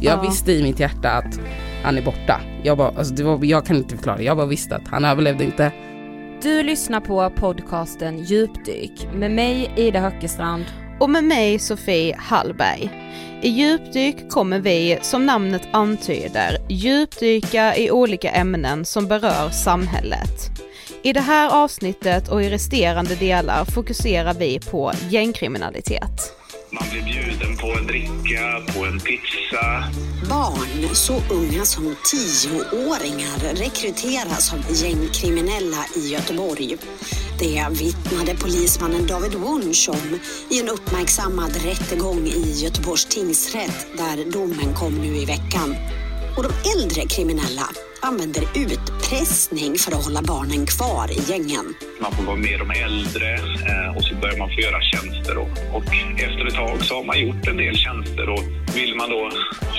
Jag Ja. visste i mitt hjärta att han är borta. Jag, bara, alltså det var, jag kan inte förklara, jag bara visste att han överlevde inte. Du lyssnar på podcasten Djupdyk med mig Ida Höckestrand. Och med mig Sofie Hallberg. I djupdyk kommer vi, som namnet antyder, djupdyka i olika ämnen som berör samhället. I det här avsnittet och i resterande delar fokuserar vi på gängkriminalitet. Man blir bjuden på en dricka, på en pizza. Barn så unga som tioåringar rekryteras som gängkriminella i Göteborg. Det vittnade polismannen David Wunsch om i en uppmärksammad rättegång i Göteborgs tingsrätt där domen kom nu i veckan. Och de äldre kriminella använder utpressning för att hålla barnen kvar i gängen. Man får vara med de äldre eh, och så börjar man få göra tjänster. Och, och efter ett tag så har man gjort en del tjänster och vill man då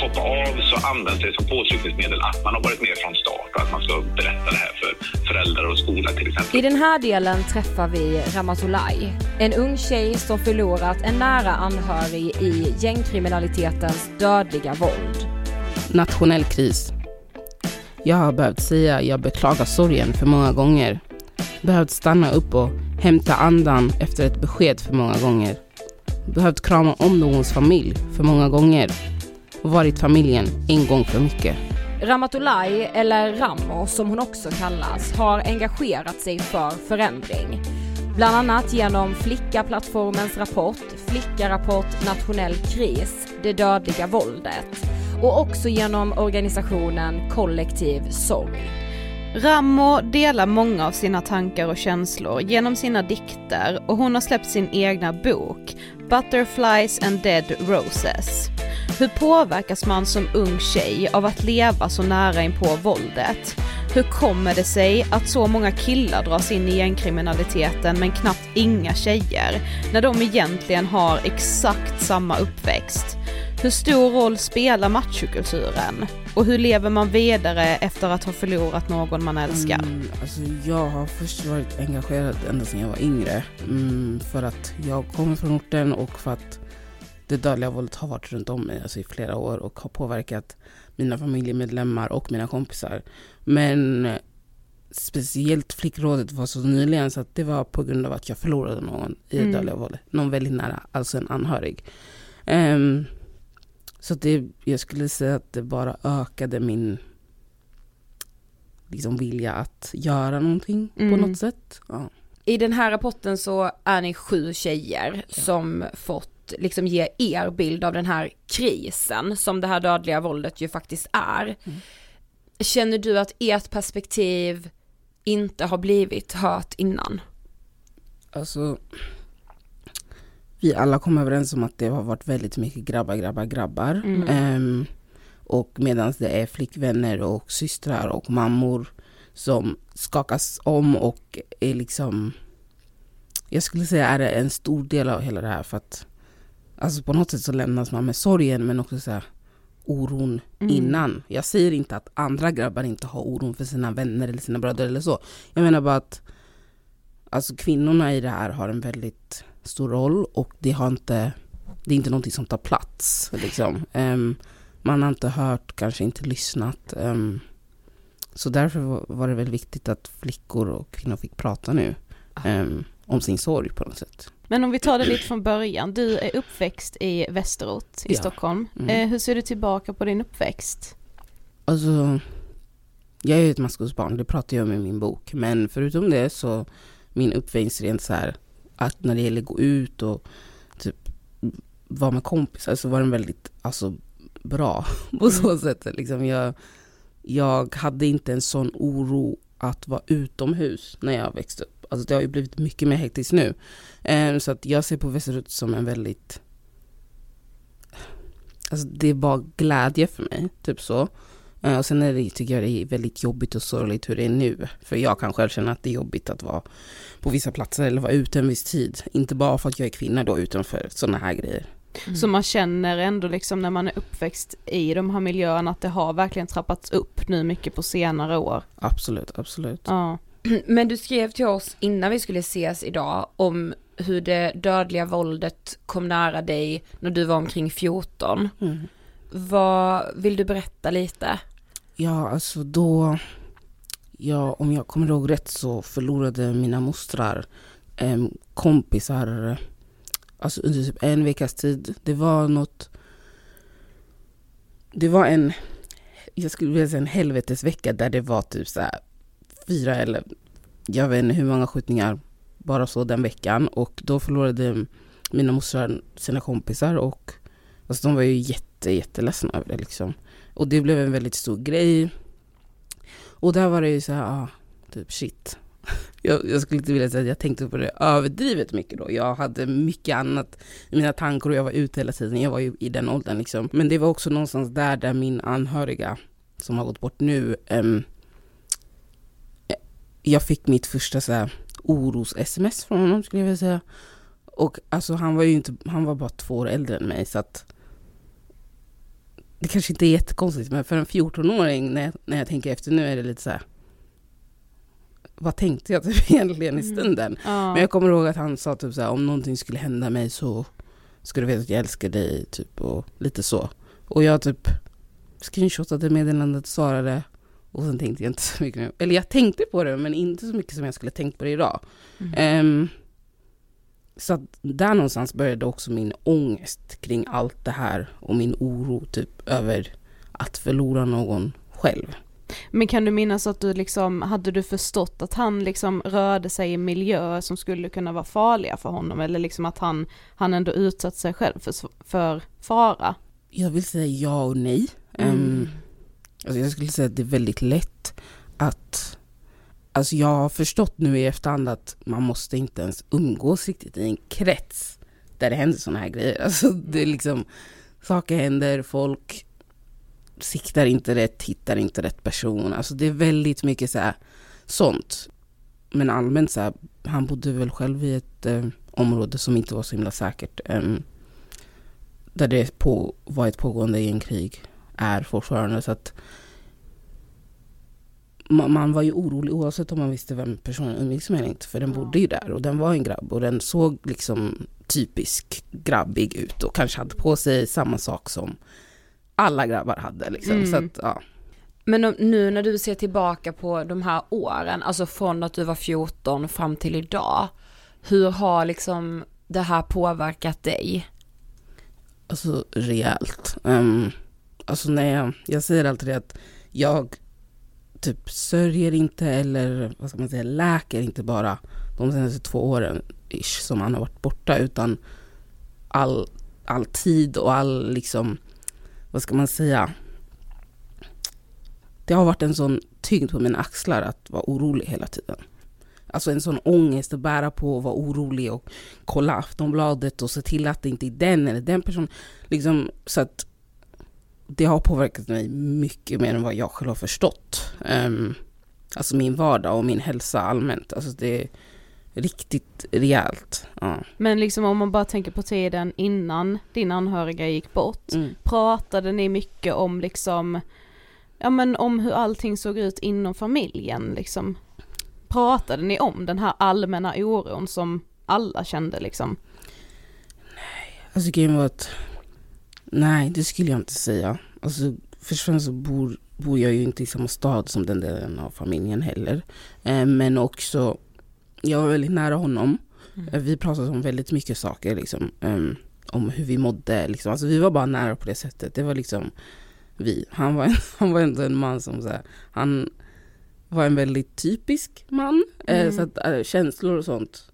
hoppa av så används det som påtryckningsmedel att man har varit med från start och att man ska berätta det här för föräldrar och skola till exempel. I den här delen träffar vi Ramatolaj, en ung tjej som förlorat en nära anhörig i gängkriminalitetens dödliga våld. Nationell kris. Jag har behövt säga jag beklagar sorgen för många gånger. Behövt stanna upp och hämta andan efter ett besked för många gånger. Behövt krama om någons familj för många gånger. Och varit familjen en gång för mycket. Ramatolai, eller Ramo som hon också kallas, har engagerat sig för förändring. Bland annat genom Flicka-plattformens rapport Flickarapport nationell kris, det dödliga våldet och också genom organisationen Kollektiv sorg. Rammo delar många av sina tankar och känslor genom sina dikter och hon har släppt sin egna bok Butterflies and Dead Roses. Hur påverkas man som ung tjej av att leva så nära inpå våldet? Hur kommer det sig att så många killar dras in i gängkriminaliteten men knappt inga tjejer, när de egentligen har exakt samma uppväxt? Hur stor roll spelar machokulturen? Och hur lever man vidare efter att ha förlorat någon man älskar? Mm, alltså jag har först varit engagerad ända sedan jag var yngre. Mm, för att jag kommer från orten och för att det dödliga våldet har varit runt om mig alltså i flera år och har påverkat mina familjemedlemmar och mina kompisar. Men speciellt flickrådet var så nyligen så att det var på grund av att jag förlorade någon i det Mm. dödliga våldet. Någon väldigt nära, alltså en anhörig. Ehm, så det, jag skulle säga att det bara ökade min liksom vilja att göra någonting Mm. på något sätt. Ja. I den här rapporten så är ni sju tjejer som fått liksom ge er bild av den här krisen som det här dödliga våldet ju faktiskt är. Känner du att ert perspektiv inte har blivit hört innan? Alltså, vi alla kom överens om att det har varit väldigt mycket grabbar, grabbar, grabbar. Mm. Ehm, och medan det är flickvänner och systrar och mammor som skakas om och är liksom, jag skulle säga är det en stor del av hela det här för att alltså på något sätt så lämnas man med sorgen men också så här, oron Mm. innan. Jag säger inte att andra grabbar inte har oron för sina vänner eller sina bröder eller så. Jag menar bara att alltså kvinnorna i det här har en väldigt stor roll och det har inte, det är inte någonting som tar plats. Liksom. Ehm, man har inte hört, kanske inte lyssnat. Ehm, så därför var- det väl viktigt att flickor och kvinnor fick prata nu ehm, om sin sorg på något sätt. Men om vi tar det lite från början, du är uppväxt i Västerort i Ja. Stockholm. Mm. Eh, hur ser du tillbaka på din uppväxt? Alltså, jag är ju ett maskrosbarn, det pratar jag om i min bok. Men förutom det så, min uppväxt rent så här, att när det gäller gå ut och typ vara med kompisar så var den väldigt alltså, bra på så sätt. Liksom jag, jag hade inte en sån oro att vara utomhus när jag växte upp. Alltså det har ju blivit mycket mer hektiskt nu. Eh, så att jag ser på Västerut som en väldigt Alltså det var glädje för mig, typ så. Eh, Och sen är det, tycker jag det är väldigt jobbigt och sorgligt hur det är nu. För jag kan själv känna att det är jobbigt att vara på vissa platser eller vara ute en viss tid. Inte bara för att jag är kvinna då, utan för sådana här grejer. Så man känner ändå liksom när man är uppväxt i de här miljöerna att det har verkligen trappats upp nu mycket på senare år. Absolut, absolut. Ja. Men du skrev till oss innan vi skulle ses idag om hur det dödliga våldet kom nära dig när du var omkring 14. Mm vad, vill du berätta lite? Ja, alltså då, ja, om jag kommer ihåg rätt så förlorade mina mostrar eh, kompisar alltså under typ en veckas tid. Det var något, det var en, jag skulle vilja säga en helvetesvecka där det var typ så här fyra eller jag vet inte hur många skjutningar bara så den veckan och då förlorade mina mostrar sina kompisar och alltså de var ju jätte, jätteledsna över det liksom. Och det blev en väldigt stor grej. Och där var det ju så här, ah, typ shit. Jag, jag, skulle inte vilja säga att jag tänkte på det överdrivet mycket då. Jag hade mycket annat i mina tankar och jag var ute hela tiden. Jag var ju i den åldern liksom. Men det var också någonstans där, där min anhöriga som har gått bort nu, um, jag fick mitt första så här, oros-sms från honom skulle jag vilja säga. Och alltså han var ju inte, han var bara två år äldre än mig så att det kanske inte är jättekonstigt men för en 14-åring när jag, när jag tänker efter nu är det lite så här, vad tänkte jag typ egentligen i mm. stunden? Mm. Ja. Men jag kommer ihåg att han sa typ så här, om någonting skulle hända mig så ska du veta att jag älskar dig typ och lite så. Och jag typ screenshotade meddelandet, svarade och sen tänkte jag inte så mycket Eller jag tänkte på det men inte så mycket som jag skulle tänkt på det idag. Mm. Um, så att där någonstans började också min ångest kring allt det här och min oro typ över att förlora någon själv. Men kan du minnas att du liksom, hade du förstått att han liksom rörde sig i miljöer som skulle kunna vara farliga för honom eller liksom att han, han ändå utsatt sig själv för, för fara? Jag vill säga ja och nej. Mm. Um, alltså jag skulle säga att det är väldigt lätt att Alltså jag har förstått nu i efterhand att man måste inte ens umgås riktigt i en krets där det händer sådana här grejer. Alltså det är liksom, saker händer, folk siktar inte rätt, hittar inte rätt person. Alltså det är väldigt mycket så här, sånt. Men allmänt så här, han bodde väl själv i ett eh, område som inte var så himla säkert. Eh, där det på, var ett pågående gängkrig, är fortfarande. Så att man, man, var ju orolig oavsett om man visste vem personen umgicks med eller inte. För den bodde ju där och den var en grabb och den såg liksom typisk grabbig ut och kanske hade på sig samma sak som alla grabbar hade. Liksom. Mm. Så att, ja. Men nu när du ser tillbaka på de här åren, alltså från att du var 14 fram till idag. Hur har liksom det här påverkat dig? Alltså rejält. Um, alltså när jag, jag säger alltid att jag typ sörjer inte eller vad ska man säga, läker inte bara de senaste två åren ish, som han har varit borta utan all, all tid och all liksom, vad ska man säga, det har varit en sån tyngd på mina axlar att vara orolig hela tiden. Alltså en sån ångest att bära på och vara orolig och kolla Aftonbladet och se till att det inte är den eller den personen. Liksom, så att det har påverkat mig mycket mer än vad jag själv har förstått. Um, alltså min vardag och min hälsa allmänt. Alltså det är riktigt rejält. Ja. Men liksom om man bara tänker på tiden innan din anhöriga gick bort. Mm. Pratade ni mycket om liksom, ja men om hur allting såg ut inom familjen liksom? Pratade ni om den här allmänna oron som alla kände liksom? Nej, alltså grejen var att Nej, det skulle jag inte säga. Alltså, först och främst så bor, bor jag ju inte i samma stad som den delen av familjen heller. Eh, men också, jag var väldigt nära honom. Mm. Eh, vi pratade om väldigt mycket saker, liksom, eh, om hur vi mådde. Liksom. Alltså, vi var bara nära på det sättet. Det var liksom vi. Han var, han var ändå en man som så här, han var en väldigt typisk man. Eh, mm. så att äh, känslor och sånt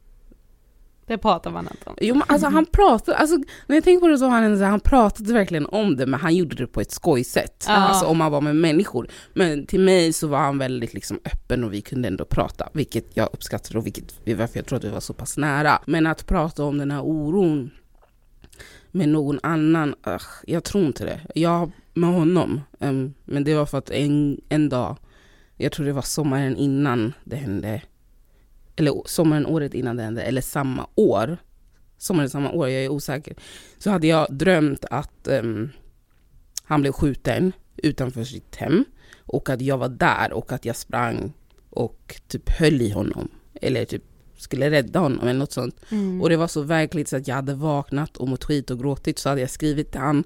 det pratar man inte om. Jo men alltså han pratade, alltså, när jag tänker på det så han, han pratade verkligen om det men han gjorde det på ett skojsätt. Ja. Alltså om man var med människor. Men till mig så var han väldigt liksom öppen och vi kunde ändå prata. Vilket jag uppskattade och vilket, varför jag tror att vi var så pass nära. Men att prata om den här oron med någon annan, ugh, jag tror inte det. Jag med honom. Um, men det var för att en, en dag, jag tror det var sommaren innan det hände eller sommaren året innan det hände, eller samma år, sommaren samma år, jag är osäker, så hade jag drömt att um, han blev skjuten utanför sitt hem och att jag var där och att jag sprang och typ höll i honom. Eller typ skulle rädda honom eller något sånt. Mm. Och det var så verkligt så att jag hade vaknat och mått skit och gråtit så hade jag skrivit till han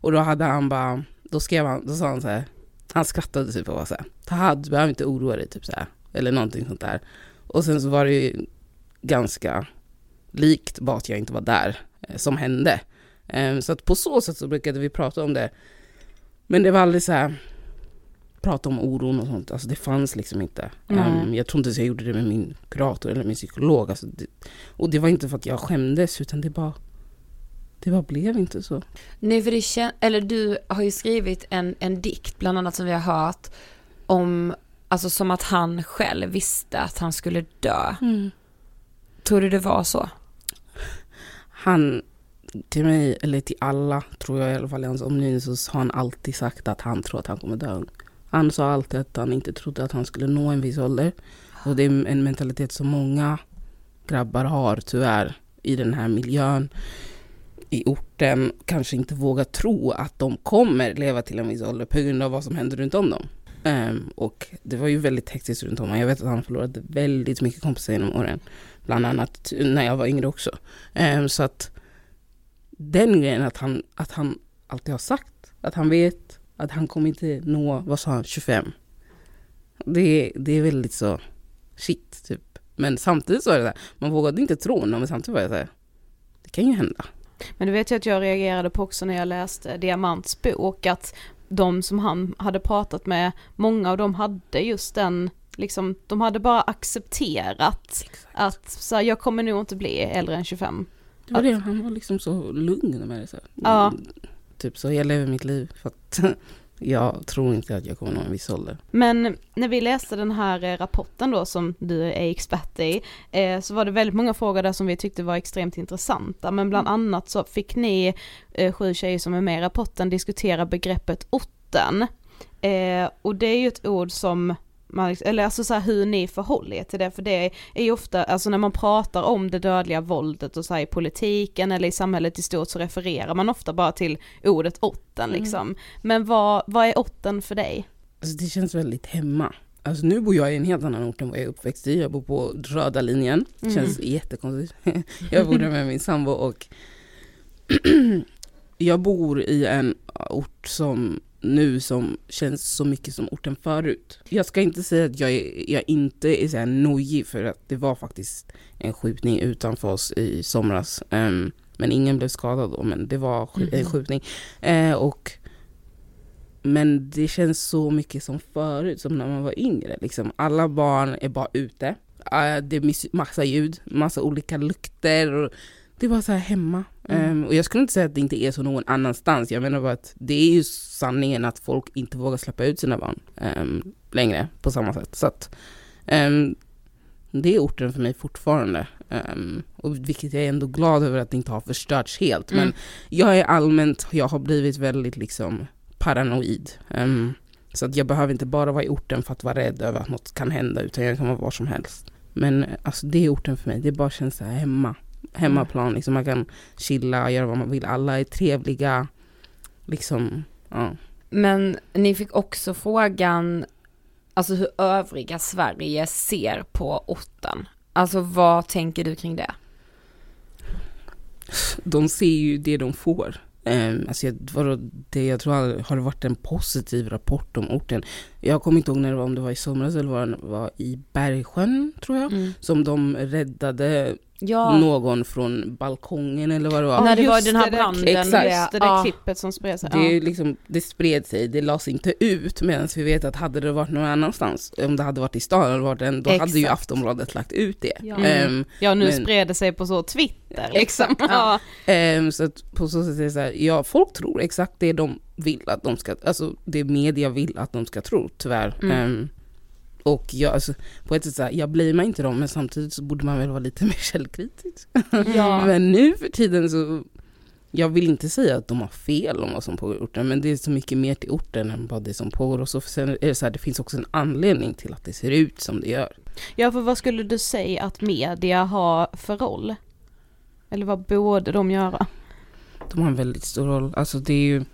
Och då hade han bara, då skrev han, då sa han så här, han skrattade typ och var så här, Taha, du behöver inte oroa dig typ så här, eller någonting sånt där. Och sen så var det ju ganska likt bara att jag inte var där eh, som hände. Eh, så att på så sätt så brukade vi prata om det. Men det var aldrig så här, prata om oron och sånt, alltså det fanns liksom inte. Um, jag tror inte att jag gjorde det med min kurator eller min psykolog. Alltså det, och det var inte för att jag skämdes utan det bara, det bara blev inte så. Nej, för det kän- eller du har ju skrivit en, en dikt, bland annat som vi har hört, om, alltså som att han själv visste att han skulle dö. Tror du det var så? Han, till mig, eller till alla, tror jag i alla fall i hans omgivning, så har han alltid sagt att han tror att han kommer dö. Han sa alltid att han inte trodde att han skulle nå en viss ålder. Och det är en mentalitet som många grabbar har tyvärr i den här miljön, i orten, kanske inte vågar tro att de kommer leva till en viss ålder på grund av vad som händer runt om dem. Um, och det var ju väldigt hektiskt runt om honom. Jag vet att han förlorade väldigt mycket kompisar genom åren. Bland annat när jag var yngre också. Um, så att den grejen att han, att han alltid har sagt att han vet att han kommer inte nå, vad sa han, 25. Det, det är väldigt så shit typ. Men samtidigt så är det där, man vågade inte tro honom men samtidigt var jag såhär, det kan ju hända. Men du vet ju att jag reagerade på också när jag läste Diamants bok att de som han hade pratat med, många av dem hade just den, liksom, de hade bara accepterat att så här, jag kommer nog inte bli äldre än 25. Det var det, han var liksom så lugn med det. Så. Ja. Typ så, jag lever mitt liv för att jag tror inte att jag kommer nå en viss ålder. Men när vi läste den här eh, rapporten då som du är expert i, eh, så var det väldigt många frågor där som vi tyckte var extremt intressanta. Men bland annat så fick ni, eh, sju tjejer som är med i rapporten, diskutera begreppet orten. Eh, och det är ju ett ord som man, eller alltså så här hur ni förhåller er till det, för det är ju ofta, alltså när man pratar om det dödliga våldet och så här i politiken eller i samhället i stort så refererar man ofta bara till ordet orten liksom. Men vad, vad är orten för dig? Alltså det känns väldigt hemma. Alltså nu bor jag i en helt annan ort än vad jag är uppväxt i. Jag bor på röda linjen. Det känns jättekonstigt. jag bor där med min sambo och jag bor i en ort som nu som känns så mycket som orten förut. Jag ska inte säga att jag, är, jag inte är så här nojig för att det var faktiskt en skjutning utanför oss i somras. Ehm, men ingen blev skadad då, men det var sk- en skjutning. Eh, och men det känns så mycket som förut, som när man var yngre. Liksom. Alla barn är bara ute. Eh, det är massa ljud, massa olika lukter. Och det var så här hemma. Ehm, och jag skulle inte säga att det inte är så någon annanstans. Jag menar bara att det är ju sanningen att folk inte vågar släppa ut sina barn ehm, längre på samma sätt. Så att, ehm, det är orten för mig fortfarande. Ehm, och vilket jag är ändå glad över att det inte har förstörts helt. Men jag är allmänt, jag har blivit väldigt liksom paranoid. Ehm, så att jag behöver inte bara vara i orten för att vara rädd över att något kan hända, utan jag kan vara var som helst. Men alltså det är orten för mig, det bara känns så här hemma. Hemmaplan, liksom man kan chilla, göra vad man vill, alla är trevliga. Liksom, ja. Men ni fick också frågan, alltså hur övriga Sverige ser på orten. Alltså vad tänker du kring det? de ser ju det de får. Um, alltså jag, vadå, det, jag tror har, det varit en positiv rapport om orten. Jag kommer inte ihåg när det var, om det var i somras eller var var i Bergsjön tror jag. Som de räddade Ja, någon från balkongen eller vad det var. när det var den här det branden. Exakt. Just det där ja. klippet som spred sig. Det, är liksom, det spred sig, det lades inte ut medan vi vet att hade det varit någon annanstans, om det hade varit i stan eller varit en, då hade ju Exakt. Aftonbladet lagt ut det. Ja. Ehm, Ja nu Men- spred det sig på så Twitter liksom. Exakt, Ja. Ehm, så att på så sätt är det så här, ja folk tror exakt det de vill att de ska, alltså det media vill att de ska tro tyvärr. Mm. Ehm, och jag, alltså, på ett sätt så här, jag blir mig inte dem men samtidigt så borde man väl vara lite mer källkritisk. Ja. Men nu för tiden så, jag vill inte säga att de har fel om vad som pågår i orten men det är så mycket mer till orten än bara det som pågår. Och så, sen är det så här, det finns också en anledning till att det ser ut som det gör. ja för vad skulle du säga att media har för roll? Eller vad borde de göra? De har en väldigt stor roll. Alltså det är ju...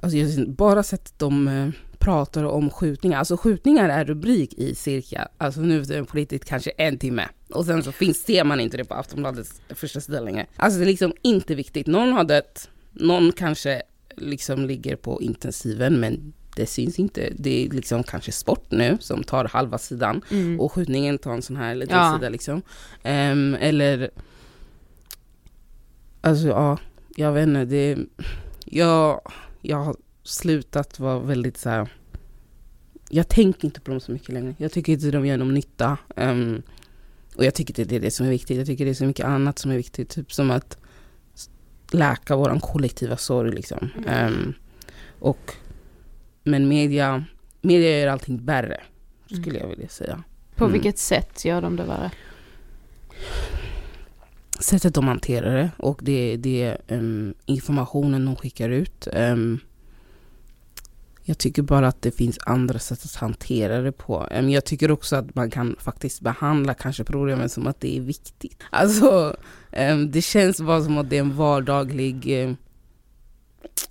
Alltså jag har bara sett dem eh, pratar om skjutningar. Alltså skjutningar är rubrik i cirka, alltså nu är det riktigt kanske en timme. Och sen så finns, ser man inte det på Aftonbladets första sida längre. Alltså det är liksom inte viktigt. Någon har dött, någon kanske liksom ligger på intensiven men det syns inte. Det är liksom kanske sport nu som tar halva sidan Mm. och skjutningen tar en sån här liten Ja. sida liksom. Ehm, eller, alltså ja, jag vet inte, det, jag, jag slutat vara väldigt så här. jag tänker inte på dem så mycket längre. Jag tycker inte de gör någon nytta. Ehm, och jag tycker inte det är det som är viktigt. Jag tycker det är så mycket annat som är viktigt. Typ som att läka våran kollektiva sorg liksom. Ehm, och, men media, media gör allting värre, skulle jag vilja säga. På Mm. vilket sätt gör de det värre? sättet de hanterar det och det, det um, informationen de skickar ut. Um, jag tycker bara att det finns andra sätt att hantera det på. Jag tycker också att man kan faktiskt behandla kanske problemen som att det är viktigt. Alltså, det känns bara som att det är en vardaglig,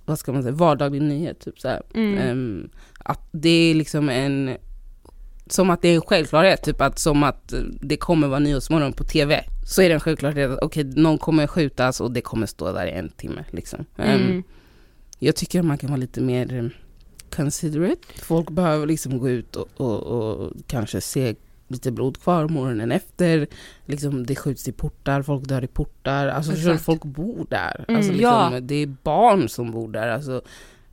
vad ska man säga, vardaglig nyhet. Typ så. Mm. Att det är liksom en, som att det är en självklarhet, typ att som att det kommer vara Nyhetsmorgon på TV. Så är det en självklarhet att okej, någon kommer skjutas och det kommer stå där i en timme. Liksom. Mm. jag tycker att man kan vara lite mer considerate. Folk behöver liksom gå ut och, och, och kanske se lite blod kvar morgonen efter. Liksom det skjuts i portar, folk dör i portar. Alltså Exakt. folk bor där. Mm, alltså, liksom, ja. Det är barn som bor där. Alltså,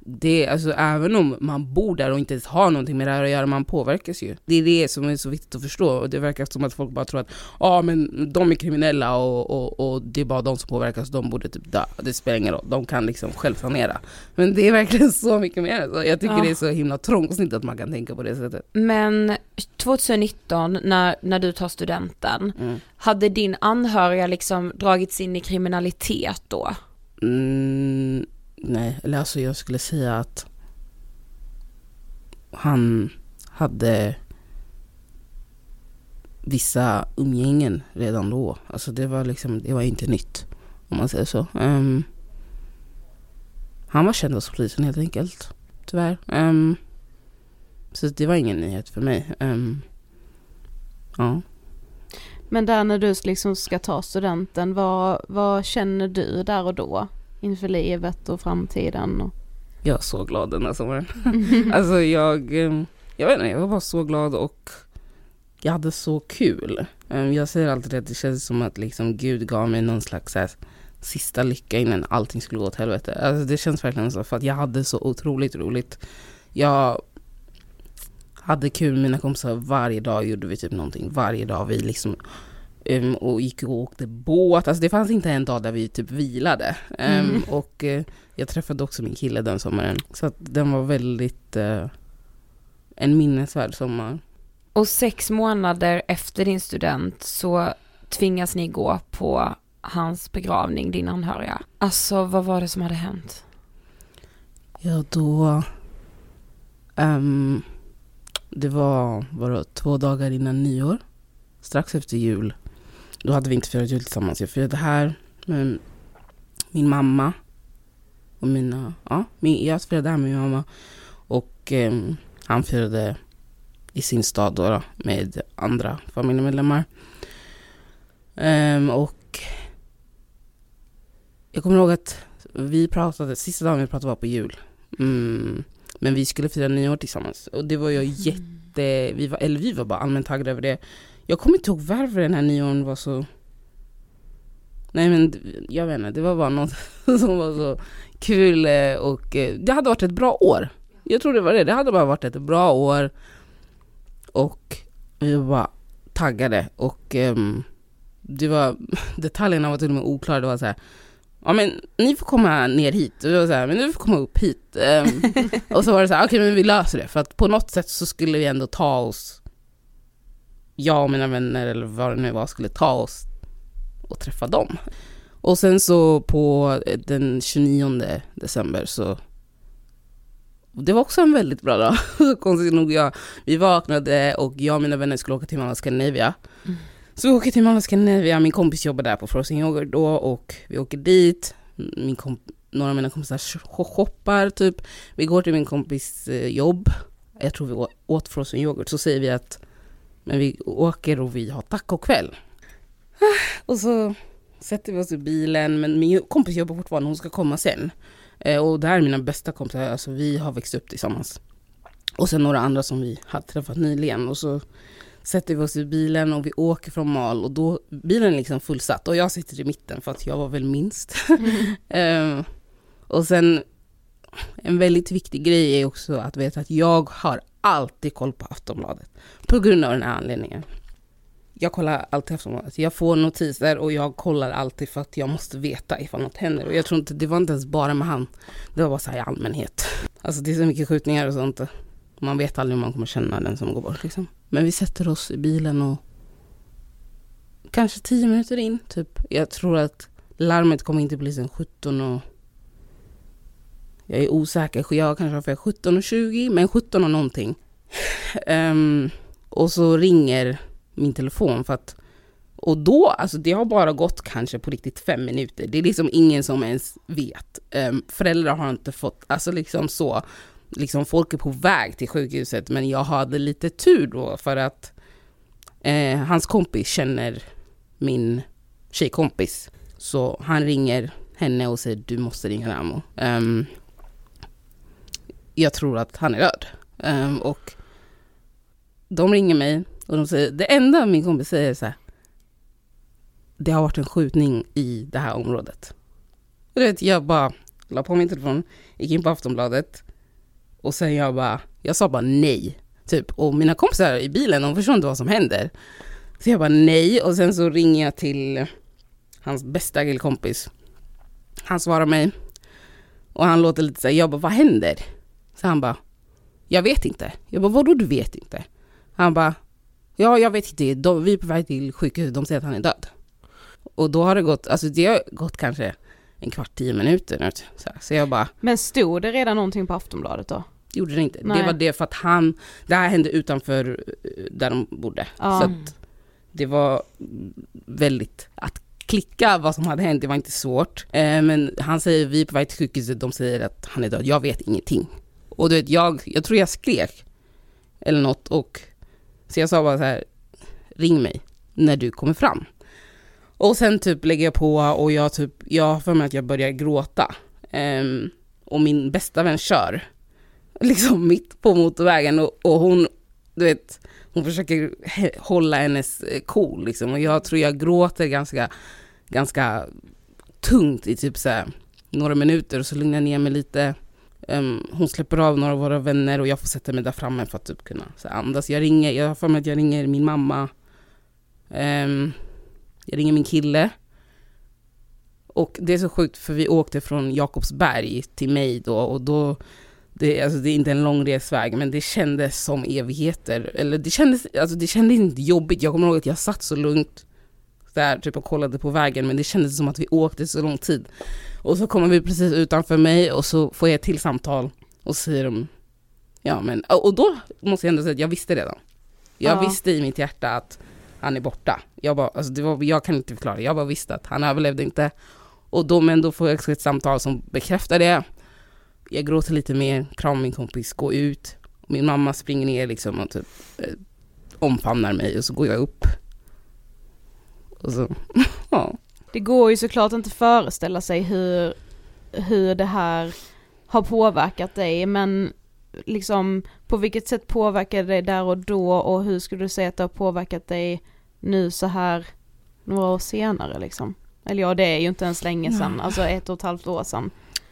det, alltså, även om man bor där och inte ens har någonting med det här att göra, man påverkas ju. Det är det som är så viktigt att förstå. Och det verkar som att folk bara tror att ja men de är kriminella och, och, och det är bara de som påverkas, de borde typ dö. Det spelar ingen roll, de kan liksom självsanera. Men det är verkligen så mycket mer. Alltså, jag tycker Ja. det är så himla trångsynt att man kan tänka på det sättet. Men 2019 när, när du tar studenten, Mm. hade din anhöriga liksom dragits in i kriminalitet då? Mm, nej, eller alltså jag skulle säga att han hade vissa umgängen redan då. Alltså det var liksom, det var inte nytt om man säger så. Um, han var känd hos polisen helt enkelt, tyvärr. Um, så det var ingen nyhet för mig. Um, ja. Men där när du liksom ska ta studenten, vad, vad känner du där och då? Inför livet och framtiden? Och... Jag var så glad den här sommaren. alltså jag, eh, jag vet inte, jag var bara så glad och jag hade så kul. Eh, Jag säger alltid att det känns som att liksom Gud gav mig någon slags här, sista lycka innan allting skulle gå åt helvete. Alltså det känns verkligen så för att jag hade så otroligt roligt. Jag hade kul med mina kompisar varje dag gjorde vi typ någonting. Varje dag vi liksom um, och gick och åkte båt. Alltså det fanns inte en dag där vi typ vilade. Um, Mm. Och eh, jag träffade också min kille den sommaren. Så att den var väldigt eh, en minnesvärd sommar. Och sex månader efter din student så tvingas ni gå på hans begravning, din anhöriga. Alltså vad var det som hade hänt? Ja, då... ehm, det var, det, två dagar innan nyår. Strax efter jul. Då hade vi inte firat jul tillsammans. Jag firade här med min mamma. Och mina... Ja, min, jag firade här med min mamma. Och ehm, han firade i sin stad då, då med andra familjemedlemmar. Ehm, och jag kommer ihåg att vi pratade, sista dagen vi pratade var på jul. Mm, men vi skulle fira nyår tillsammans och det var jag jätte, vi var, eller vi var bara allmänt taggade över det. Jag kommer inte ihåg varför den här nyåren var så Nej men jag vet inte, det var bara något som var så kul eh, och eh, det hade varit ett bra år. Jag tror det var det, det hade bara varit ett bra år och vi var bara taggade och ehm, det var, detaljerna var till och med oklara. Det var så här, ja men ni får komma ner hit. Och det var så här, men ni får komma upp hit. Ehm, och så var det så här, okej men vi löser det. För att på något sätt så skulle vi ändå ta oss, jag och mina vänner eller vad det nu var, skulle ta oss och träffa dem. Och sen så på den 29 december så det var också en väldigt bra dag. Konstigt nog, jag, vi vaknade och jag och mina vänner skulle åka till Malmö Scandinavia. Så vi åker till Malmö Scandinavia, min kompis jobbar där på Frozen Yoghurt då och vi åker dit. Min komp- några av mina kompisar sh- shoppar typ. Vi går till min kompis eh, jobb. Jag tror vi åt Frozen Yoghurt. Så säger vi att men vi åker och vi har tacokväll. Ah, Och så sätter vi oss i bilen, men min kompis jobbar fortfarande, hon ska komma sen. Eh, och det här är mina bästa kompisar, alltså vi har växt upp tillsammans. Och sen några andra som vi har träffat nyligen. Och så sätter vi oss i bilen och vi åker från Mal och då, bilen är liksom fullsatt och jag sitter i mitten för att jag var väl minst. Mm. och sen en väldigt viktig grej är också att veta att jag har alltid koll på Aftonbladet. På grund av den här anledningen. Jag kollar alltid Aftonbladet. Jag får notiser och jag kollar alltid för att jag måste veta ifall något händer. Och jag tror inte, det var inte ens bara med han. Det var bara så här i allmänhet. Alltså det är så mycket skjutningar och sånt. Man vet aldrig om man kommer känna den som går bort liksom. Men vi sätter oss i bilen och kanske tio minuter in typ. Jag tror att larmet kom in till polisen 17 och jag är osäker, jag kanske har för 17 och 20, men 17 och någonting. Um, och så ringer min telefon för att och då, alltså det har bara gått kanske på riktigt fem minuter. Det är liksom ingen som ens vet. Um, föräldrar har inte fått, alltså liksom så liksom folk är på väg till sjukhuset men jag hade lite tur då för att eh, hans kompis känner min tjejkompis. Så han ringer henne och säger du måste ringa Ramo. Um, jag tror att han är död. Um, och de ringer mig och de säger, det enda min kompis säger är så här, det har varit en skjutning i det här området. Och du vet, jag bara la på min telefon, gick in på Aftonbladet, och sen jag bara, jag sa bara nej. Typ. Och mina kompisar i bilen, de förstår inte vad som händer. Så jag bara nej och sen så ringer jag till hans bästa killkompis. Han svarar mig. Och han låter lite så här, jag bara vad händer? Så han bara, jag vet inte. Jag bara vadå du vet inte? Han bara, ja jag vet inte, de, vi är på väg till sjukhuset, de säger att han är död. Och då har det gått, alltså det har gått kanske en kvart, tio minuter nu. Så, så jag bara... Men stod det redan någonting på Aftonbladet då? Gjorde det inte. Nej. Det var det för att han, det här hände utanför eh, där de bodde. Ja. Så det var väldigt, att klicka vad som hade hänt, det var inte svårt. Eh, men han säger, vi är på väg till sjukhuset, de säger att han är död. Jag vet ingenting. Och du vet, jag, jag tror jag skrek. Eller något och så jag sa bara så här, ring mig när du kommer fram. Och sen typ lägger jag på och jag typ, jag har för mig att jag börjar gråta. Um, och min bästa vän kör. Liksom mitt på motorvägen och, och hon, du vet, hon försöker hålla hennes eh, cool liksom. Och jag tror jag gråter ganska, ganska tungt i typ så några minuter och så lugnar jag ner mig lite. Um, hon släpper av några av våra vänner och jag får sätta mig där framme för att typ kunna så andas. Jag ringer, jag har för mig att jag ringer min mamma. Um, jag ringer min kille. Och det är så sjukt för vi åkte från Jakobsberg till mig då och då det, alltså det är inte en lång resväg men det kändes som evigheter. Eller det kändes, alltså det kändes inte jobbigt. Jag kommer ihåg att jag satt så lugnt där typ och kollade på vägen men det kändes som att vi åkte så lång tid. Och så kommer vi precis utanför mig och så får jag ett till samtal och så säger de Ja men, och då måste jag ändå säga att jag visste redan. Jag ja. visste i mitt hjärta att han är borta. Jag, bara, alltså det var, jag kan inte förklara, jag bara visste att han överlevde inte. Och då, men då får jag också ett samtal som bekräftar det. Jag gråter lite mer, kramar min kompis, går ut. Min mamma springer ner liksom och typ eh, omfamnar mig och så går jag upp. Och så, ja. Det går ju såklart inte föreställa sig hur, hur det här har påverkat dig men liksom på vilket sätt påverkade det dig där och då och hur skulle du säga att det har påverkat dig nu så här några år senare liksom? Eller ja, det är ju inte ens länge sedan, alltså ett och ett halvt år sedan.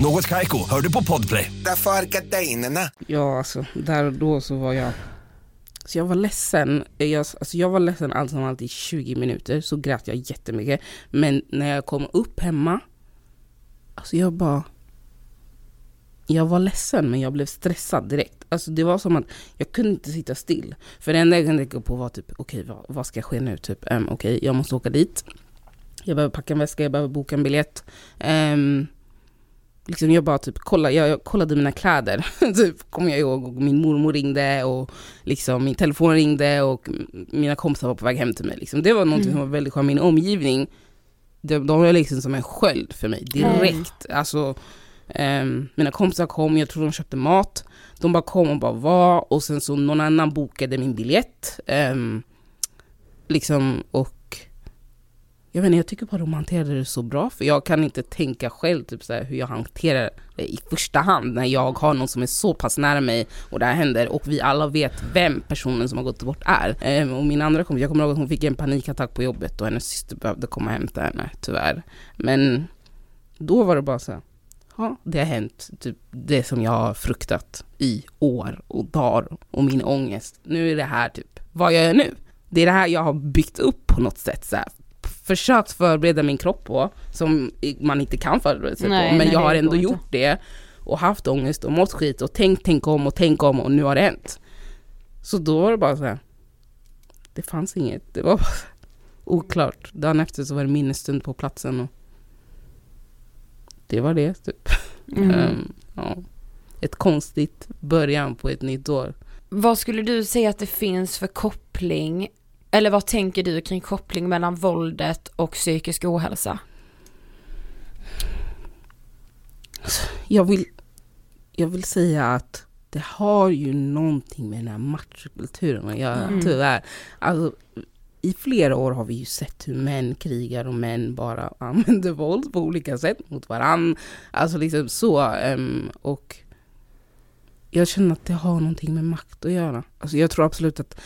Något kajko, hör du på podplay. Därför är gardinerna. Ja, alltså där och då så var jag så jag var ledsen, jag, alltså jag var ledsen allt som allt i 20 minuter, så grät jag jättemycket. Men när jag kom upp hemma, alltså jag bara... Jag var ledsen men jag blev stressad direkt. Alltså det var som att jag kunde inte sitta still. För det enda jag kunde tänka på var typ, okej okay, vad, vad, ska ske nu? Typ, um, okej okay, jag måste åka dit. Jag behöver packa en väska, jag behöver boka en biljett. Um, liksom jag bara typ kollade, jag, jag kollade mina kläder, typ kommer jag ihåg, och min mormor ringde och liksom min telefon ringde och mina kompisar var på väg hem till mig. Liksom. Det var något mm. som var väldigt skönt, min omgivning, de, de var liksom som en sköld för mig direkt. Mm. Alltså, um, mina kompisar kom, jag tror de köpte mat, de bara kom och bara var och sen så någon annan bokade min biljett. Um, liksom och jag vet inte, jag tycker bara de hanterade det så bra för jag kan inte tänka själv typ så här, hur jag hanterar det i första hand när jag har någon som är så pass nära mig och det här händer och vi alla vet vem personen som har gått bort är. Ehm, och min andra kompis, jag kommer ihåg att hon fick en panikattack på jobbet och hennes syster behövde komma och hämta henne tyvärr. Men då var det bara så här, ja det har hänt, typ det som jag har fruktat i år och dagar och min ångest. Nu är det här typ, vad gör jag nu? Det är det här jag har byggt upp på något sätt så här, försökt förbereda min kropp på, som man inte kan förbereda sig nej, på, men nej, jag har ändå gjort inte. det och haft ångest och mått skit och tänkt, tänk om och tänk om och nu har det hänt. Så då var det bara så här, det fanns inget, det var bara oklart. Dagen efter så var det minnesstund på platsen och det var det typ. Mm. um, ja. Ett konstigt början på ett nytt år. Vad skulle du säga att det finns för koppling eller vad tänker du kring koppling mellan våldet och psykisk ohälsa? Jag vill, jag vill säga att det har ju någonting med den här machokulturen att göra, mm. tyvärr. Alltså, I flera år har vi ju sett hur män krigar och män bara använder våld på olika sätt mot varandra. Alltså liksom så. Um, och jag känner att det har någonting med makt att göra. Alltså jag tror absolut att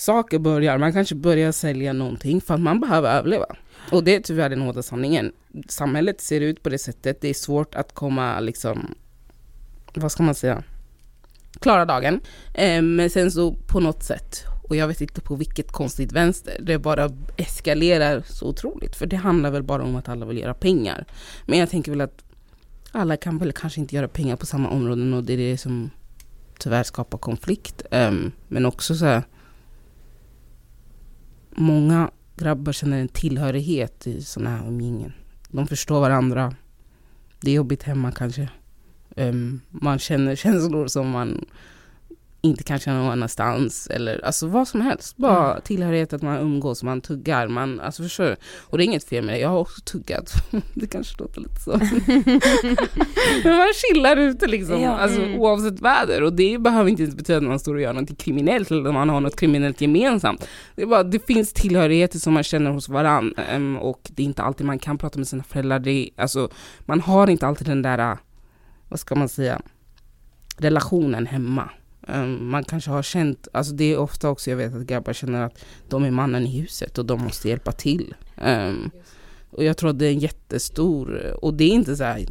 saker börjar, man kanske börjar sälja någonting för att man behöver överleva. Och det är tyvärr den hårda sanningen. Samhället ser ut på det sättet, det är svårt att komma liksom, vad ska man säga, klara dagen. Eh, men sen så på något sätt, och jag vet inte på vilket konstigt vänster, det bara eskalerar så otroligt. För det handlar väl bara om att alla vill göra pengar. Men jag tänker väl att alla kan väl kanske inte göra pengar på samma områden och det är det som tyvärr skapar konflikt. Ehm, men också så här, många grabbar känner en tillhörighet i sådana här umgängen. De förstår varandra. Det är jobbigt hemma kanske. Um, man känner känslor som man inte kan känna någon annanstans. Eller alltså vad som helst. Bara mm. tillhörighet att man umgås, man tuggar. Man, alltså förstår Och det är inget fel med det. Jag har också tuggat. det kanske låter lite så. Men man chillar ute liksom. Ja. Alltså, mm. Oavsett väder. Och det behöver inte ens betyda att man står och gör något kriminellt eller att man har något kriminellt gemensamt. Det, är bara, det finns tillhörigheter som man känner hos varandra. Um, och det är inte alltid man kan prata med sina föräldrar. Det är, alltså, man har inte alltid den där, vad ska man säga, relationen hemma. Um, man kanske har känt, alltså det är ofta också jag vet att grabbar känner att de är mannen i huset och de måste hjälpa till. Um, och jag tror att det är en jättestor, och det är inte så här,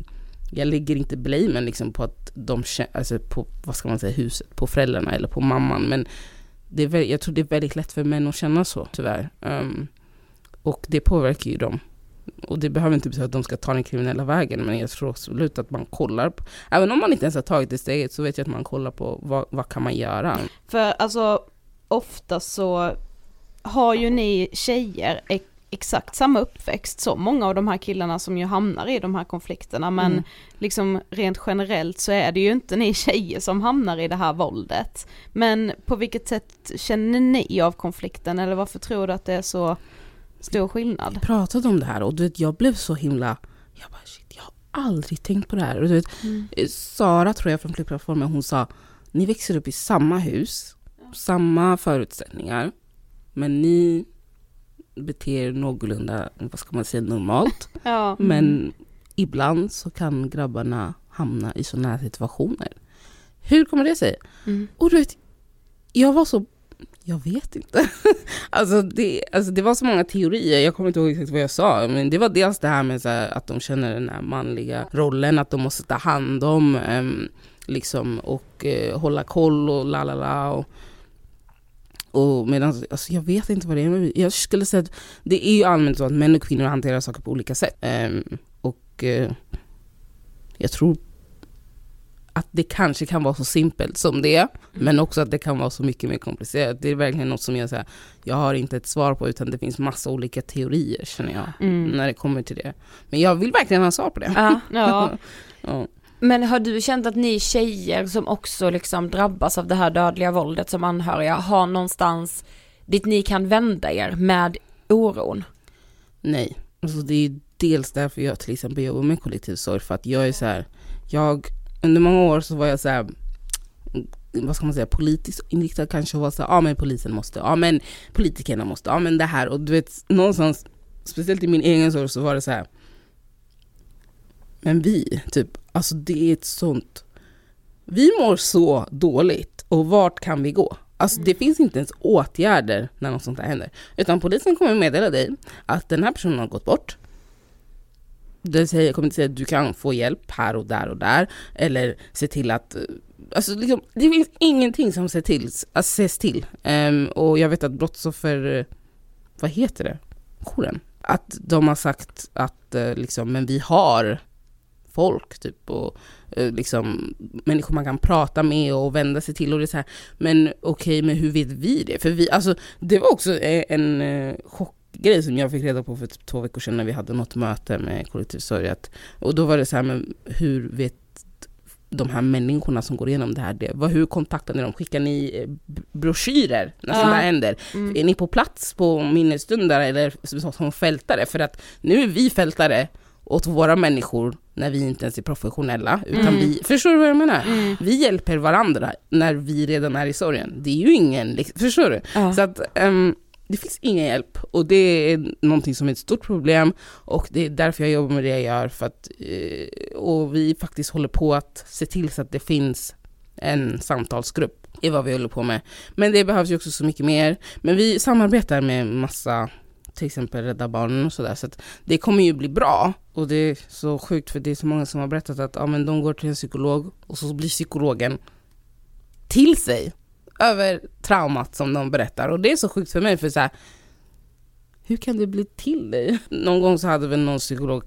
jag lägger inte blamen liksom på att de alltså på, vad ska man säga, huset, på föräldrarna eller på mamman. Men det är, jag tror det är väldigt lätt för män att känna så tyvärr. Um, och det påverkar ju dem och det behöver inte betyda att de ska ta den kriminella vägen, men jag tror absolut att man kollar, på, även om man inte ens har tagit det steget så vet jag att man kollar på vad, vad kan man göra. För alltså ofta så har ju ni tjejer exakt samma uppväxt som många av de här killarna som ju hamnar i de här konflikterna men mm. liksom rent generellt så är det ju inte ni tjejer som hamnar i det här våldet. Men på vilket sätt känner ni av konflikten eller varför tror du att det är så stor skillnad. Vi pratade om det här och du vet, jag blev så himla, jag bara shit, jag har aldrig tänkt på det här. Och du vet, mm. Sara tror jag från Flickplattformen, hon sa, ni växer upp i samma hus, samma förutsättningar, men ni beter er någorlunda, vad ska man säga, normalt. ja. Men ibland så kan grabbarna hamna i sådana här situationer. Hur kommer det sig? Mm. Och du vet, jag var så jag vet inte. alltså, det, alltså det var så många teorier, jag kommer inte ihåg exakt vad jag sa. Men det var dels det här med här, att de känner den här manliga rollen, att de måste ta hand om um, liksom, och uh, hålla koll och la la la. Och, och medan, alltså jag vet inte vad det är, jag skulle säga att det är ju allmänt så att män och kvinnor hanterar saker på olika sätt. Um, och uh, jag tror att det kanske kan vara så simpelt som det är, mm. men också att det kan vara så mycket mer komplicerat. Det är verkligen något som jag säger, jag har inte ett svar på, utan det finns massa olika teorier känner jag, mm. när det kommer till det. Men jag vill verkligen ha svar på det. Ja, ja. ja. Men har du känt att ni tjejer som också liksom drabbas av det här dödliga våldet som anhöriga har någonstans dit ni kan vända er med oron? Nej, alltså det är dels därför jag till exempel jobbar med kollektivsorg för att jag är så här, jag, under många år så var jag så här, vad ska man säga, politiskt inriktad kanske och var så ja men polisen måste, ja men politikerna måste, ja men det här och du vet någonstans, speciellt i min egen sorg så var det så här, men vi, typ, alltså det är ett sånt, vi mår så dåligt och vart kan vi gå? Alltså det finns inte ens åtgärder när något sånt här händer. Utan polisen kommer meddela dig att den här personen har gått bort. Det säger, kommer inte säga att du kan få hjälp här och där och där. Eller se till att... Eh, alltså liksom, det finns ingenting som ses till. Alltså ses till. Um, och jag vet att brottsoffer... Eh, vad heter det? Jouren. Att de har sagt att eh, liksom, men vi har folk typ och liksom människor man kan prata med och vända sig till och det är så här, men okej, okay, men hur vet vi det? För vi, alltså det var också en chock chockgrej som jag fick reda på för typ två veckor sedan när vi hade något möte med kollektivsorg. Och då var det så här, men hur vet de här människorna som går igenom det här, det, vad, hur kontaktar ni dem? Skickar ni eh, broschyrer när ja. sånt här händer? Mm. Är ni på plats på minnesstunder eller som fältare? För att nu är vi fältare åt våra människor när vi inte ens är professionella. Utan mm. vi, förstår du vad jag menar? Mm. Vi hjälper varandra när vi redan är i sorgen. Det är ju ingen, liksom, förstår du? Ja. Så att um, det finns ingen hjälp och det är någonting som är ett stort problem och det är därför jag jobbar med det jag gör. För att, eh, och vi faktiskt håller på att se till så att det finns en samtalsgrupp i vad vi håller på med. Men det behövs ju också så mycket mer. Men vi samarbetar med massa till exempel Rädda Barnen och sådär. Så att det kommer ju bli bra. Och det är så sjukt för det är så många som har berättat att ja, men de går till en psykolog och så blir psykologen till sig över traumat som de berättar. Och det är så sjukt för mig för så här, hur kan det bli till dig? Någon gång så hade väl någon psykolog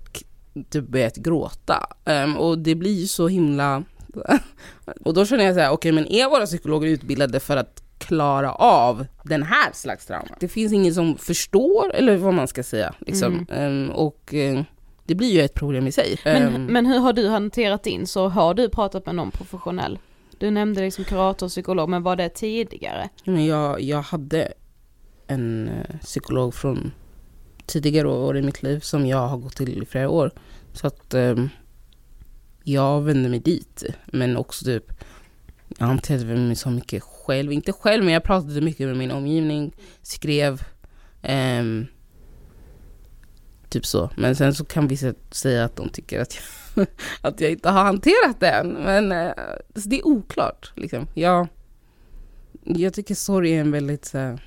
typ börjat gråta. Um, och det blir ju så himla... och då känner jag så här, okej okay, men är våra psykologer utbildade för att klara av den här slags trauma. Det finns ingen som förstår, eller vad man ska säga. Liksom. Mm. Um, och uh, det blir ju ett problem i sig. Men, um, men hur har du hanterat din, så har du pratat med någon professionell? Du nämnde liksom kurator och psykolog, men var det tidigare? Men jag, jag hade en eh, psykolog från tidigare år i mitt liv som jag har gått till i flera år. Så att um, jag vände mig dit. Men också typ jag hanterade mig så mycket själv. Inte själv, men jag pratade mycket med min omgivning. Skrev. Um, typ så. Men sen så kan vissa säga att de tycker att jag, att jag inte har hanterat det än. Men eh, det är oklart. Liksom. Jag, jag tycker sorg är en väldigt... Så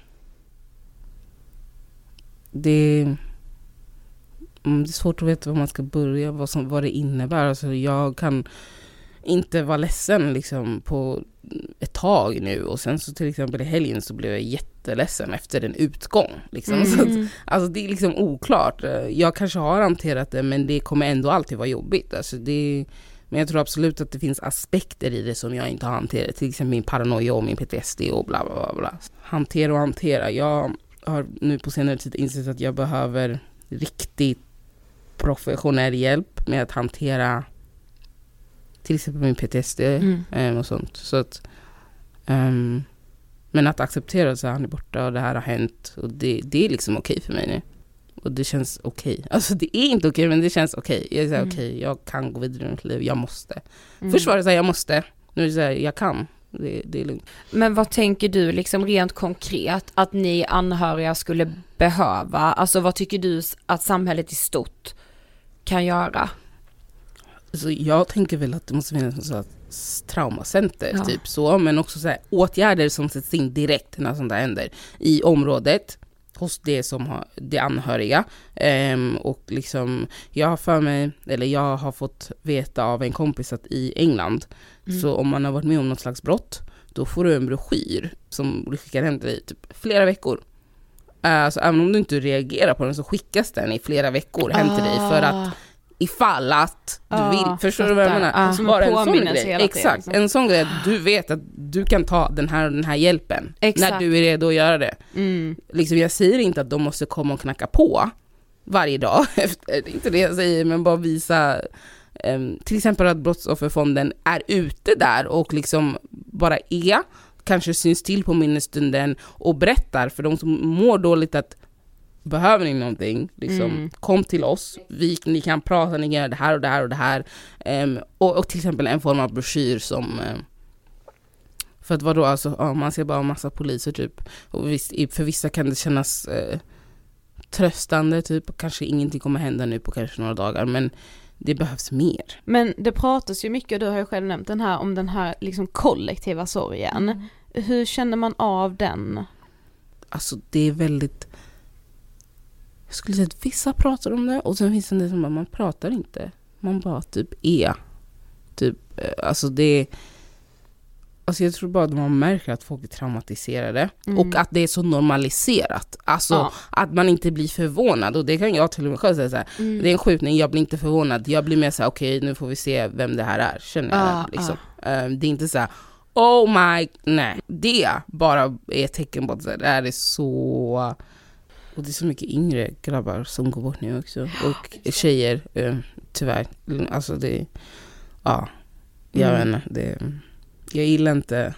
det, mm, det är svårt att veta var man ska börja, vad, som, vad det innebär. Alltså jag kan inte vara ledsen liksom på ett tag nu och sen så till exempel i helgen så blev jag jätteledsen efter en utgång. Liksom. Mm. Så att, alltså det är liksom oklart. Jag kanske har hanterat det men det kommer ändå alltid vara jobbigt. Alltså det, men jag tror absolut att det finns aspekter i det som jag inte har hanterat. Till exempel min paranoia och min PTSD och bla bla bla. Hantera och hantera. Jag har nu på senare tid insett att jag behöver riktigt professionell hjälp med att hantera till exempel min PTSD mm. um, och sånt. Så att, um, men att acceptera att han är borta och det här har hänt och det, det är liksom okej okay för mig nu. Och det känns okej. Okay. Alltså det är inte okej okay, men det känns okej. Okay. Jag är mm. okej, okay, jag kan gå vidare i mitt liv, jag måste. Mm. Först var det såhär, jag måste. Nu är det såhär, jag kan. Det, det, är lugnt. Men vad tänker du liksom rent konkret att ni anhöriga skulle behöva? Alltså vad tycker du att samhället i stort kan göra? Alltså jag tänker väl att det måste finnas ett traumacenter, ja. typ så. Men också så här, åtgärder som sätts in direkt när sånt där händer i området hos det som har, de anhöriga. Um, och liksom, jag har för mig, eller jag har fått veta av en kompis att i England, mm. så om man har varit med om något slags brott, då får du en broschyr som du skickar hem till dig typ flera veckor. Alltså även om du inte reagerar på den så skickas den i flera veckor hem till dig för att ah ifall att du Ja, vill. Förstår du vad jag menar? Ja. Som Bara en sån grej. hela tiden, Exakt, liksom. en sån grej att du vet att du kan ta den här och den här hjälpen Exakt. när du är redo att göra det. Mm. Liksom, jag säger inte att de måste komma och knacka på varje dag, efter, inte det jag säger, men bara visa em, till exempel att Brottsofferfonden är ute där och liksom bara är, kanske syns till på minnesstunden och berättar för de som mår dåligt att behöver ni någonting, liksom, Mm. kom till oss, vi, ni kan prata, ni kan göra det här och det här och det här. Em, och, och till exempel en form av broschyr som em, för att vadå, alltså, ja, man ser bara en massa poliser typ. Och visst, för vissa kan det kännas eh, tröstande, typ. Kanske ingenting kommer hända nu på kanske några dagar, men det behövs mer. Men det pratas ju mycket, du har ju själv nämnt den här, om den här liksom kollektiva sorgen. Hur känner man av den? Alltså det är väldigt... Jag skulle säga att vissa pratar om det och sen finns det en del som bara, man pratar inte. Man bara typ är. Typ, eh, alltså det... Alltså jag tror bara att man märker att folk är traumatiserade Mm. och att det är så normaliserat. Alltså Ja. att man inte blir förvånad och det kan jag till och med själv säga så här. Mm. Det är en skjutning, jag blir inte förvånad. Jag blir mer såhär, okej nu får vi se vem det här är, känner jag. Ah, liksom. Eh, det är inte så här, oh my, nej. Det bara är ett tecken på att det här är så... Och det är så mycket yngre grabbar som går bort nu också. Och tjejer, eh, tyvärr. Alltså det, ja. Jag Mm. vet inte, det, jag gillar inte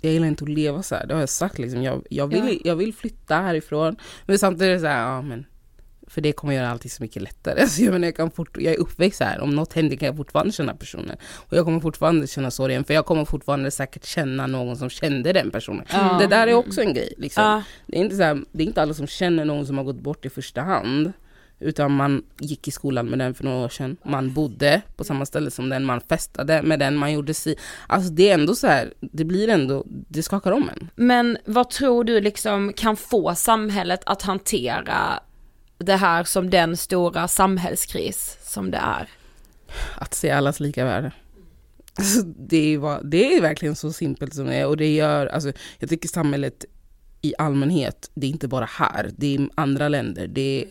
jag gillar inte att leva så här. det har jag sagt liksom. Jag, jag, vill, Ja. jag vill flytta härifrån. Men samtidigt är det så här, ja men för det kommer göra allting så mycket lättare. Alltså jag, menar, jag, kan fort, jag är uppväxt här, om något händer kan jag fortfarande känna personen. Och jag kommer fortfarande känna sorgen, för jag kommer fortfarande säkert känna någon som kände den personen. Ja. Det där är också en grej. Liksom. Ja. Det, är inte så här, det är inte alla som känner någon som har gått bort i första hand. Utan man gick i skolan med den för några år sedan. Man bodde på samma ställe som den, man festade med den, man gjorde si. Alltså det är ändå så här, det blir ändå, det skakar om en. Men vad tror du liksom kan få samhället att hantera det här som den stora samhällskris som det är? att se allas lika värde. Alltså, det, är, det är verkligen så simpelt som det är och det gör, alltså, jag tycker samhället i allmänhet, det är inte bara här, det är andra länder, det är,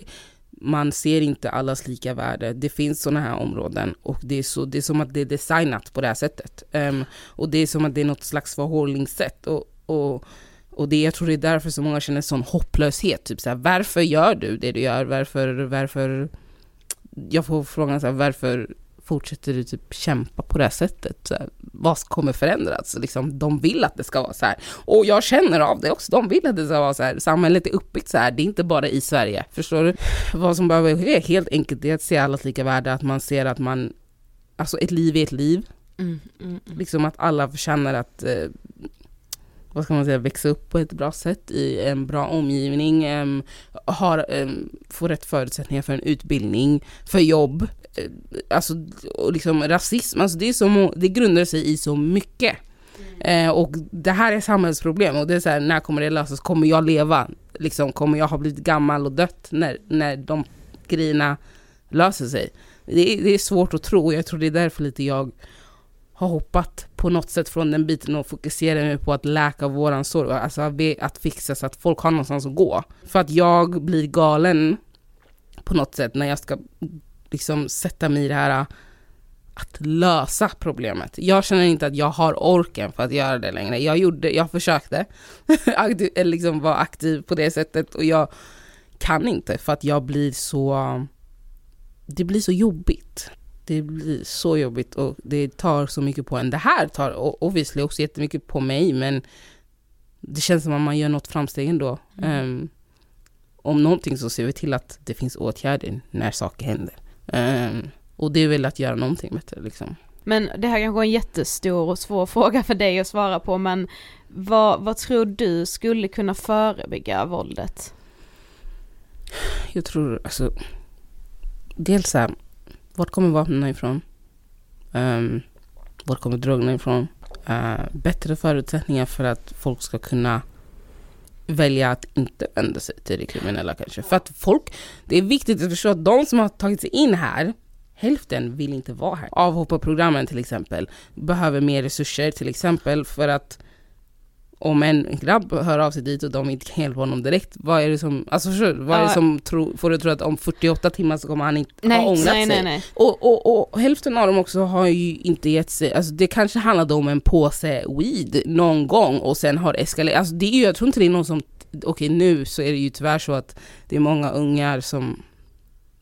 man ser inte allas lika värde, det finns sådana här områden och det är, så, det är som att det är designat på det här sättet. Um, och det är som att det är något slags förhållningssätt och, och och det, jag tror det är därför så många känner sån hopplöshet. Typ så här, varför gör du det du gör? Varför, varför jag får frågan så här, varför fortsätter du typ kämpa på det här sättet? Så här, vad kommer förändras? Liksom, de vill att det ska vara så här. Och jag känner av det också, de vill att det ska vara så här. Samhället är uppbyggt så här, det är inte bara i Sverige. Förstår du? Vad som behöver ske helt enkelt är att se allas lika värde, att man ser att man, alltså ett liv är ett liv. Mm, mm, mm. Liksom att alla förtjänar att eh, vad ska man säga, växa upp på ett bra sätt i en bra omgivning, em, har, em, får rätt förutsättningar för en utbildning, för jobb. Eh, Alltså, och liksom rasism, alltså det, är så, det grundar sig i så mycket. Eh, och det här är samhällsproblem och det är så här, när kommer det lösas? Kommer jag leva? Liksom, kommer jag ha blivit gammal och dött när, när de grejerna löser sig? Det är, det är svårt att tro och jag tror det är därför lite jag har hoppat på något sätt från den biten och fokuserar nu på att läka våran sorg, alltså att be- att fixa så att folk har någonstans att gå. För att jag blir galen på något sätt när jag ska liksom sätta mig i det här äh, att lösa problemet. Jag känner inte att jag har orken för att göra det längre. Jag gjorde, jag försökte aktiv, eh, liksom vara aktiv på det sättet och jag kan inte för att jag blir så, det blir så jobbigt. Det blir så jobbigt och det tar så mycket på en. Det här tar obviously också jättemycket på mig men det känns som att man gör något framsteg ändå. Ehm, om någonting så ser vi till att det finns åtgärder när saker händer. Ehm, och det är väl att göra någonting bättre liksom. Men det här kanske är en jättestor och svår fråga för dig att svara på men vad, vad tror du skulle kunna förebygga våldet? Jag tror alltså, dels så här, vart kommer vapnen ifrån? Um, vart kommer drogerna ifrån? Uh, bättre förutsättningar för att folk ska kunna välja att inte vända sig till det kriminella kanske. För att folk, det är viktigt att förstå att de som har tagit sig in här, hälften vill inte vara här. Avhopparprogrammen till exempel behöver mer resurser till exempel för att om en grabb hör av sig dit och de inte kan hjälpa honom direkt, vad är det som, alltså vad är det som tro, får du tro att om 48 timmar så kommer han inte nej, ha ångrat nej, sig? Nej, nej. Och, och, och hälften av dem också har ju inte gett sig, alltså det kanske handlade om en påse weed någon gång och sen har eskalerat, alltså det är ju, jag tror inte det är någon som, okej nu så är det ju tyvärr så att det är många ungar som,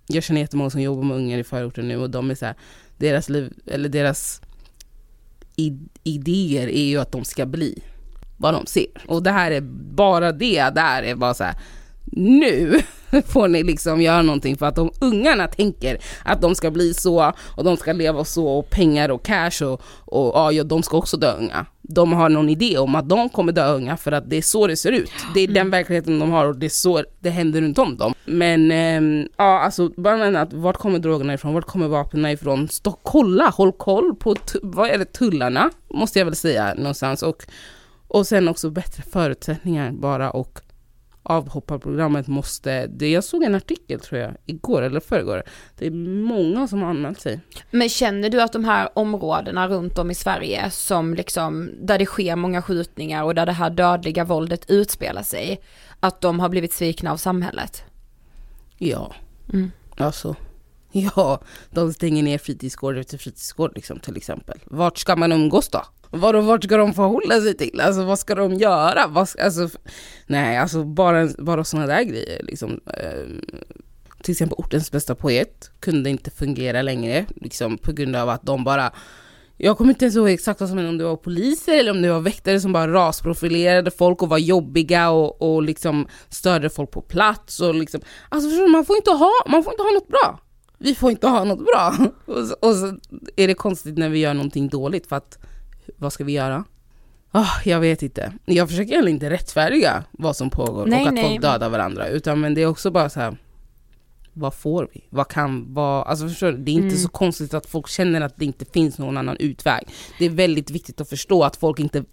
jag känner jättemånga som jobbar med ungar i förorten nu och de är så här, deras liv, eller deras idéer är ju att de ska bli vad de ser. Och det här är bara det där är bara så här, nu får ni liksom göra någonting för att de ungarna tänker att de ska bli så och de ska leva så och pengar och cash och, och ja, de ska också dö unga. De har någon idé om att de kommer dö unga för att det är så det ser ut. Det är den verkligheten de har och det är så det händer runt om dem. Men eh, ja, alltså bara att vart kommer drogerna ifrån? Vart kommer vapnen ifrån? Stå, kolla, håll koll på vad är det tullarna måste jag väl säga någonstans och och sen också bättre förutsättningar bara och avhopparprogrammet måste, det, jag såg en artikel tror jag, igår eller förrgår. Det är många som har anmält sig. Men känner du att de här områdena runt om i Sverige som liksom, där det sker många skjutningar och där det här dödliga våldet utspelar sig, att de har blivit svikna av samhället? Ja, mm. alltså. Ja, de stänger ner fritidsgård efter fritidsgård liksom, till exempel. Vart ska man umgås då? Vadå, vart ska de förhålla sig till? Alltså vad ska de göra? Vad ska, alltså, nej, alltså bara, bara sådana där grejer. Liksom, eh, till exempel ortens bästa poet kunde inte fungera längre liksom, på grund av att de bara jag kommer inte ens ihåg exakt vad som hände, om det var poliser eller om det var väktare som bara rasprofilerade folk och var jobbiga och, och liksom störde folk på plats. Och liksom, alltså förstår du, man får inte ha, man får inte ha något bra. Vi får inte ha något bra. Och så, och så är det konstigt när vi gör någonting dåligt för att vad ska vi göra? Oh, jag vet inte. Jag försöker heller inte rättfärdiga vad som pågår nej, och att nej. folk dödar varandra. Utan men det är också bara så här, vad får vi? Vad kan, vad, alltså förstår du? Det är inte mm. så konstigt att folk känner att det inte finns någon annan utväg. Det är väldigt viktigt att förstå att folk inte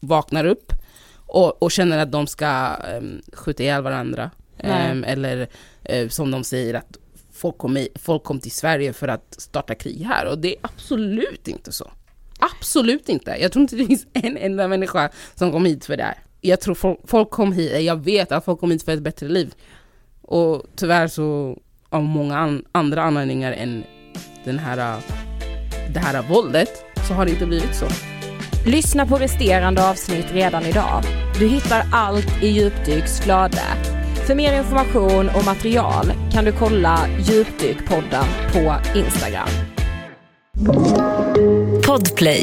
vaknar upp och, och känner att de ska um, skjuta ihjäl varandra. Um, eller uh, som de säger att folk kom, folk kom till Sverige för att starta krig här och det är absolut inte så. Absolut inte. Jag tror inte det finns en enda människa som kom hit för det här. Jag tror folk, kom hit, eh, jag vet att folk kom hit för ett bättre liv. Och tyvärr så av många an, andra anledningar än den här, eh, det här våldet så har det inte blivit så. Lyssna på resterande avsnitt redan idag. Du hittar allt i Djupdyks flöde. För mer information och material kan du kolla Djupdykpodden på Instagram. Podplay.